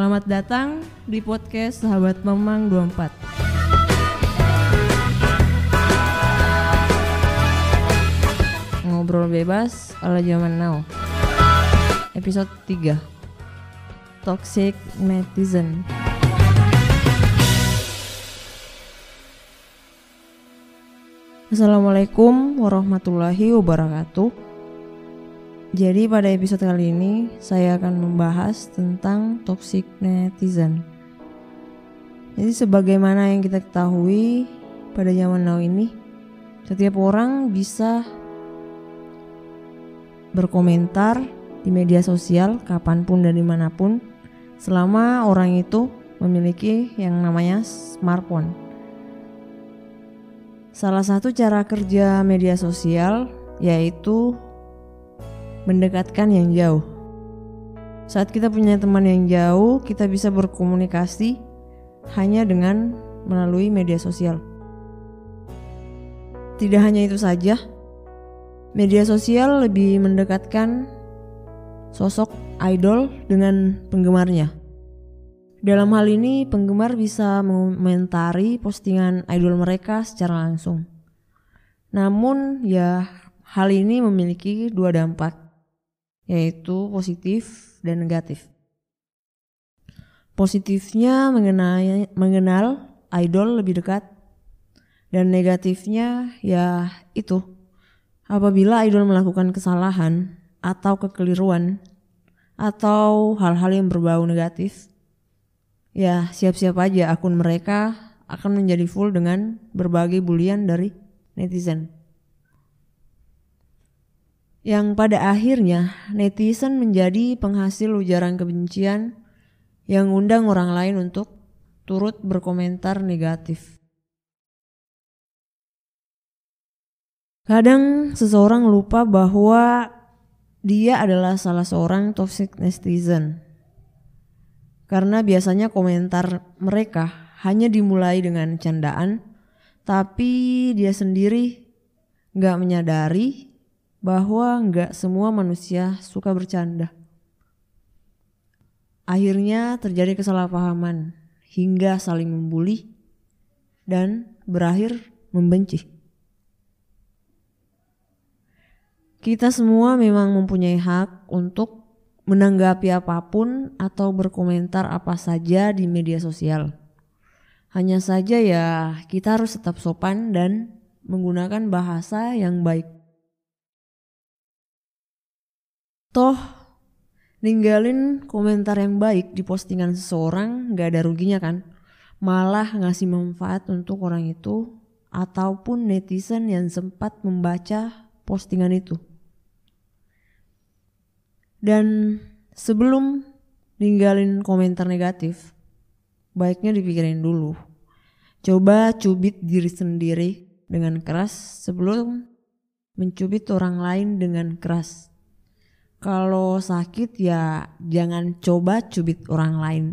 Selamat datang di podcast Sahabat Memang 24. Ngobrol bebas ala zaman now. Episode 3. Toxic Netizen. Assalamualaikum warahmatullahi wabarakatuh. Jadi pada episode kali ini saya akan membahas tentang toxic netizen. Jadi sebagaimana yang kita ketahui pada zaman now ini, setiap orang bisa berkomentar di media sosial kapan pun dan di mana pun selama orang itu memiliki yang namanya smartphone. Salah satu cara kerja media sosial yaitu mendekatkan yang jauh. Saat kita punya teman yang jauh, kita bisa berkomunikasi hanya dengan melalui media sosial. Tidak hanya itu saja, media sosial lebih mendekatkan sosok idol dengan penggemarnya. Dalam hal ini, penggemar bisa mengomentari postingan idol mereka secara langsung. Namun, ya, hal ini memiliki dua dampak, yaitu positif dan negatif. Positifnya mengenai, mengenal idol lebih dekat, dan negatifnya ya itu. Apabila idol melakukan kesalahan atau kekeliruan atau hal-hal yang berbau negatif, ya siap-siap aja akun mereka akan menjadi full dengan berbagai bulian dari netizen. Yang pada akhirnya netizen menjadi penghasil ujaran kebencian yang undang orang lain untuk turut berkomentar negatif. Kadang seseorang lupa bahwa dia adalah salah seorang toxic netizen karena biasanya komentar mereka hanya dimulai dengan candaan, tapi dia sendiri nggak menyadari bahwa nggak semua manusia suka bercanda. Akhirnya terjadi kesalahpahaman hingga saling membuli dan berakhir membenci. Kita semua memang mempunyai hak untuk menanggapi apa pun atau berkomentar apa saja di media sosial. Hanya saja ya kita harus tetap sopan dan menggunakan bahasa yang baik. Toh ninggalin komentar yang baik di postingan seseorang gak ada ruginya kan. Malah ngasih manfaat untuk orang itu ataupun netizen yang sempat membaca postingan itu. Dan sebelum ninggalin komentar negatif, baiknya dipikirin dulu. Coba cubit diri sendiri dengan keras sebelum mencubit orang lain dengan keras. Kalau sakit ya jangan coba cubit orang lain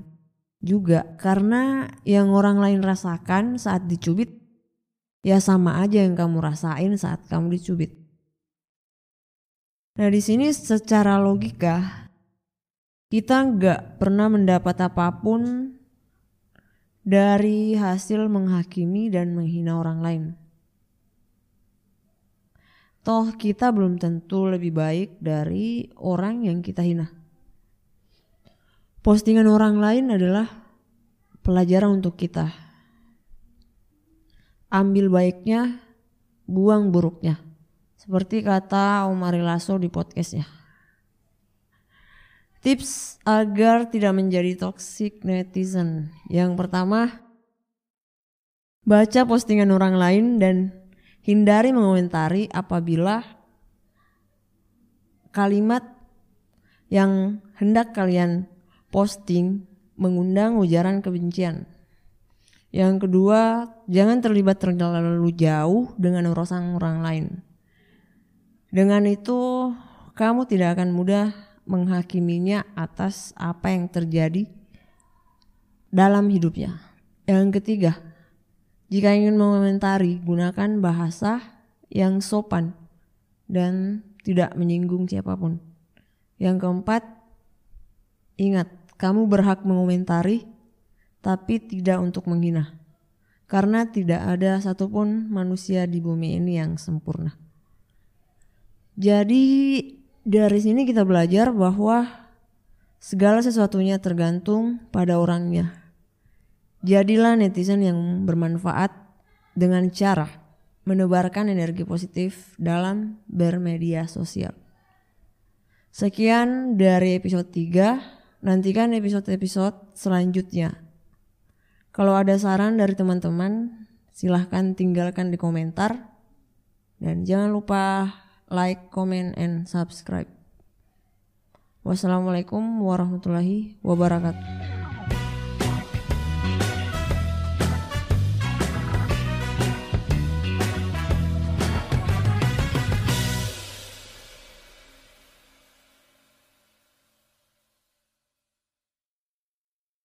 juga karena yang orang lain rasakan saat dicubit ya sama aja yang kamu rasain saat kamu dicubit. Nah di sini secara logika kita nggak pernah mendapat apa pun dari hasil menghakimi dan menghina orang lain. Toh kita belum tentu lebih baik dari orang yang kita hina. Postingan orang lain adalah pelajaran untuk kita. Ambil baiknya, buang buruknya. Seperti kata Omar Lasso di podcastnya. Tips agar tidak menjadi toxic netizen. Yang pertama, baca postingan orang lain dan hindari mengomentari apabila kalimat yang hendak kalian posting mengundang ujaran kebencian. Yang kedua, jangan terlibat terlalu jauh dengan urusan orang lain. Dengan itu, kamu tidak akan mudah menghakiminya atas apa yang terjadi dalam hidupnya. Yang ketiga, jika ingin mengomentari, gunakan bahasa yang sopan dan tidak menyinggung siapa pun. Yang keempat, ingat kamu berhak mengomentari, tapi tidak untuk menghina. Karena tidak ada satupun manusia di bumi ini yang sempurna. Jadi dari sini kita belajar bahwa segala sesuatunya tergantung pada orangnya. Jadilah netizen yang bermanfaat dengan cara menebarkan energi positif dalam bermedia sosial. Sekian dari episode 3. Nantikan episode-episode selanjutnya. Kalau ada saran dari teman-teman, silahkan tinggalkan di komentar. Dan jangan lupa like, comment, and subscribe. Wassalamualaikum warahmatullahi wabarakatuh.